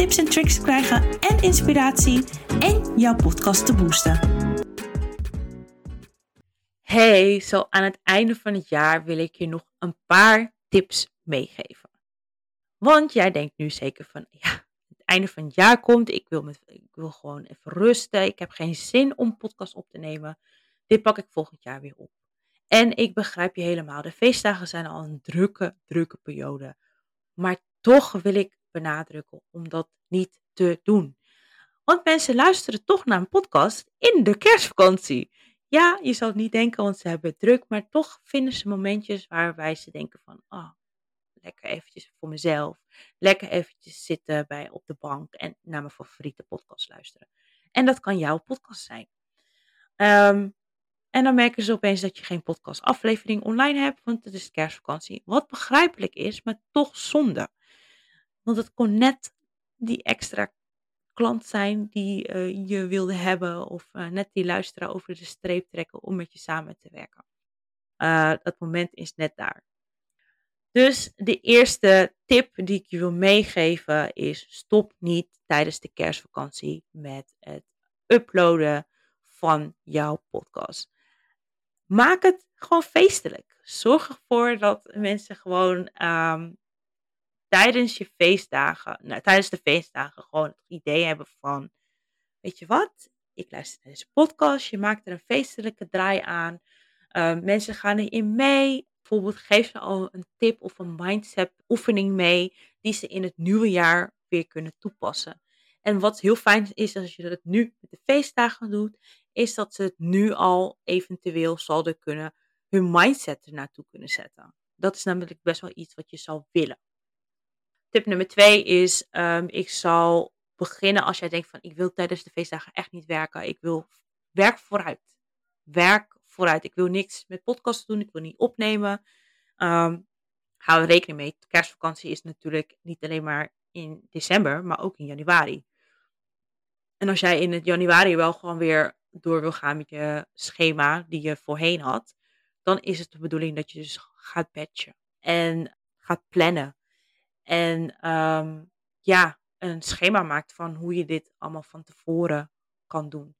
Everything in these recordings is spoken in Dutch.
tips en tricks te krijgen en inspiratie en jouw podcast te boosten. Hey, zo aan het einde van het jaar wil ik je nog een paar tips meegeven. Want jij denkt nu zeker van, ja, het einde van het jaar komt, ik wil, met, ik wil gewoon even rusten, ik heb geen zin om podcast op te nemen. Dit pak ik volgend jaar weer op. En ik begrijp je helemaal, de feestdagen zijn al een drukke, drukke periode. Maar toch wil ik benadrukken om dat niet te doen. Want mensen luisteren toch naar een podcast in de kerstvakantie. Ja, je zal het niet denken, want ze hebben het druk, maar toch vinden ze momentjes waarbij ze denken van, oh, lekker eventjes voor mezelf, lekker eventjes zitten bij op de bank en naar mijn favoriete podcast luisteren. En dat kan jouw podcast zijn. Um, en dan merken ze opeens dat je geen podcastaflevering online hebt, want het is kerstvakantie. Wat begrijpelijk is, maar toch zonde. Want het kon net die extra klant zijn die uh, je wilde hebben, of uh, net die luisteraar over de streep trekken om met je samen te werken. Uh, dat moment is net daar. Dus de eerste tip die ik je wil meegeven is: stop niet tijdens de kerstvakantie met het uploaden van jouw podcast maak het gewoon feestelijk. Zorg ervoor dat mensen gewoon um, tijdens je feestdagen, nou, tijdens de feestdagen, gewoon het idee hebben van, weet je wat, ik luister naar deze podcast, je maakt er een feestelijke draai aan. Um, mensen gaan erin mee. Bijvoorbeeld geef ze al een tip of een mindset oefening mee die ze in het nieuwe jaar weer kunnen toepassen. En wat heel fijn is als je dat nu met de feestdagen doet, is dat ze het nu al eventueel zouden kunnen, hun mindset er naartoe kunnen zetten. Dat is namelijk best wel iets wat je zou willen. Tip nummer twee is, um, ik zal beginnen als jij denkt van, ik wil tijdens de feestdagen echt niet werken. Ik wil werk vooruit. Werk vooruit. Ik wil niks met podcasts doen. Ik wil niet opnemen. Um, hou er rekening mee. Kerstvakantie is natuurlijk niet alleen maar in december, maar ook in januari. En als jij in het januari wel gewoon weer door wil gaan met je schema die je voorheen had, dan is het de bedoeling dat je dus gaat patchen en gaat plannen. En um, ja, een schema maakt van hoe je dit allemaal van tevoren kan doen.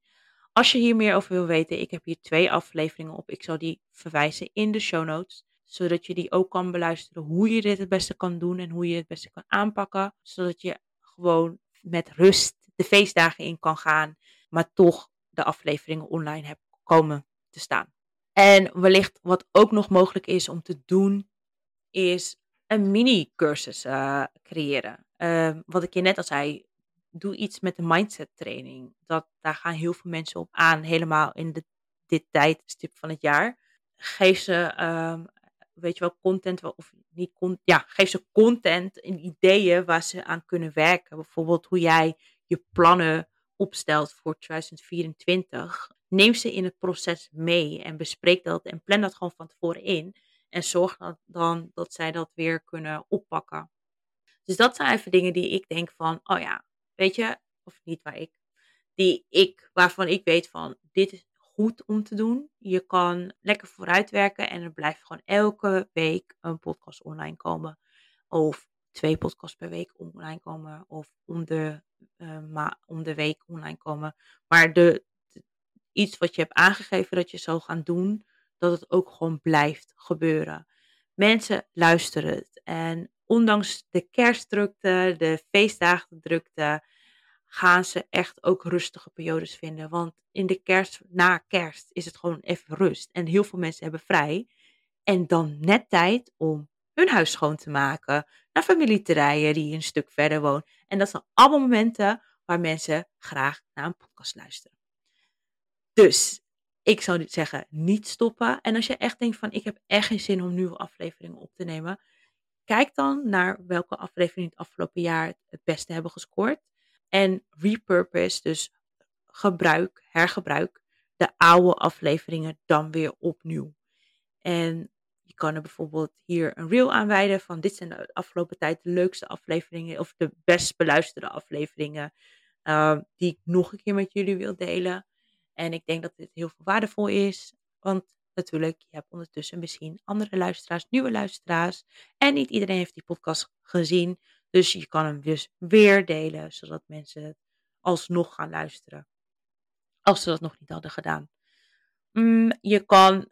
Als je hier meer over wil weten, ik heb hier twee afleveringen op. Ik zal die verwijzen in de show notes, zodat je die ook kan beluisteren hoe je dit het beste kan doen en hoe je het beste kan aanpakken, zodat je gewoon met rust de feestdagen in kan gaan, maar toch de afleveringen online heb komen te staan. En wellicht wat ook nog mogelijk is om te doen, is een mini-cursus uh, creëren. Uh, wat ik je net al zei, doe iets met de mindset training. Dat, daar gaan heel veel mensen op aan, helemaal in de, dit tijdstip van het jaar. Geef ze, um, weet je wel, content, of niet content, ja, geef ze content en ideeën waar ze aan kunnen werken. Bijvoorbeeld hoe jij je plannen opstelt voor 2024, neem ze in het proces mee en bespreek dat en plan dat gewoon van tevoren in. En zorg dan dat zij dat weer kunnen oppakken. Dus dat zijn even dingen die ik denk van, oh ja, weet je, of niet waar ik, die ik, waarvan ik weet van, dit is goed om te doen. Je kan lekker vooruitwerken en er blijft gewoon elke week een podcast online komen. Of twee podcasts per week online komen. Of om de uh, ma om de week online komen. Maar de, iets wat je hebt aangegeven dat je zou gaan doen, dat het ook gewoon blijft gebeuren. Mensen luisteren het. En ondanks de kerstdrukte, de feestdagdrukte, gaan ze echt ook rustige periodes vinden. Want in de kerst, na kerst, is het gewoon even rust. En heel veel mensen hebben vrij. En dan net tijd om hun huis schoon te maken, naar familie te rijden die een stuk verder woont. En dat zijn allemaal momenten waar mensen graag naar een podcast luisteren. Dus ik zou zeggen, niet stoppen. En als je echt denkt van, ik heb echt geen zin om nieuwe afleveringen op te nemen, kijk dan naar welke afleveringen het afgelopen jaar het beste hebben gescoord. En repurpose, dus gebruik, hergebruik de oude afleveringen dan weer opnieuw. En je kan er bijvoorbeeld hier een reel aan wijden van dit zijn de afgelopen tijd de leukste afleveringen of de best beluisterde afleveringen uh, die ik nog een keer met jullie wil delen. En ik denk dat dit heel veel waardevol is, want natuurlijk, je hebt ondertussen misschien andere luisteraars, nieuwe luisteraars. En niet iedereen heeft die podcast gezien. Dus je kan hem dus weer delen, zodat mensen het alsnog gaan luisteren. Als ze dat nog niet hadden gedaan. Mm, je kan,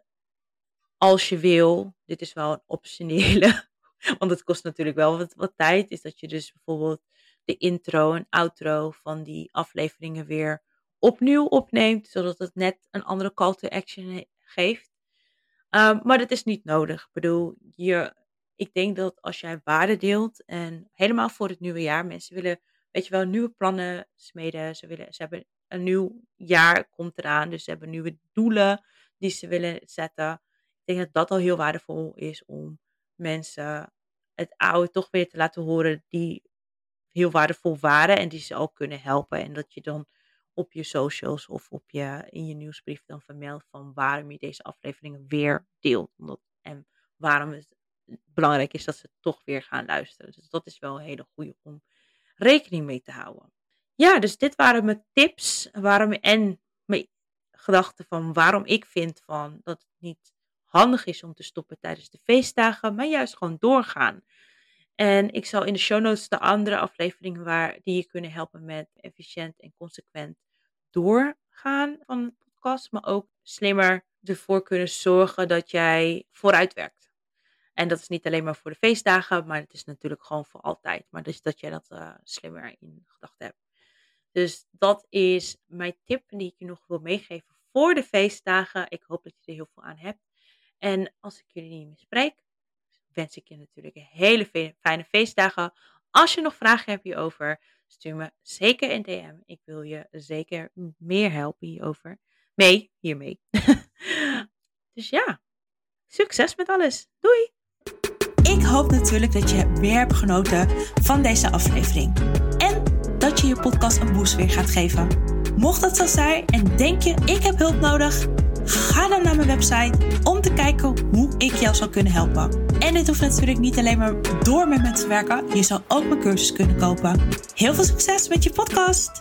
als je wil, dit is wel een optionele, want het kost natuurlijk wel wat, wat tijd, is dat je dus bijvoorbeeld de intro en outro van die afleveringen weer opnieuw opneemt, zodat het net een andere call to action geeft. Um, maar dat is niet nodig. Ik bedoel, je, ik denk dat als jij waarde deelt en helemaal voor het nieuwe jaar, mensen willen, weet je wel, nieuwe plannen smeden. Ze, willen, ze hebben een nieuw jaar komt eraan, dus ze hebben nieuwe doelen die ze willen zetten. Ik denk dat dat al heel waardevol is om mensen het oude toch weer te laten horen die heel waardevol waren en die ze ook kunnen helpen. En dat je dan op je socials of op je, in je nieuwsbrief dan vermeldt van waarom je deze afleveringen weer deelt. En waarom het belangrijk is dat ze toch weer gaan luisteren. Dus dat is wel een hele goede om rekening mee te houden. Ja, dus dit waren mijn tips waarom, en mijn gedachten van waarom ik vind van dat het niet handig is om te stoppen tijdens de feestdagen, maar juist gewoon doorgaan. En ik zal in de show notes de andere afleveringen waar, die je kunnen helpen met efficiënt en consequent doorgaan van de podcast, maar ook slimmer ervoor kunnen zorgen dat jij vooruit werkt. En dat is niet alleen maar voor de feestdagen, maar het is natuurlijk gewoon voor altijd. Maar dus dat jij dat uh, slimmer in gedachten hebt. Dus dat is mijn tip die ik je nog wil meegeven voor de feestdagen. Ik hoop dat je er heel veel aan hebt. En als ik jullie niet meer spreek, wens ik je natuurlijk hele fijne feestdagen. Als je nog vragen hebt hierover, stuur me zeker een DM. Ik wil je zeker meer helpen hierover. Mee, hiermee. dus ja, succes met alles. Doei! Ik hoop natuurlijk dat je weer hebt genoten van deze aflevering. En dat je je podcast een boost weer gaat geven. Mocht dat zo zijn en denk je ik heb hulp nodig, ga dan naar mijn website om te kijken hoe ik jou zou kunnen helpen. En dit hoeft natuurlijk niet alleen maar door met me te werken. Je zou ook mijn cursus kunnen kopen. Heel veel succes met je podcast!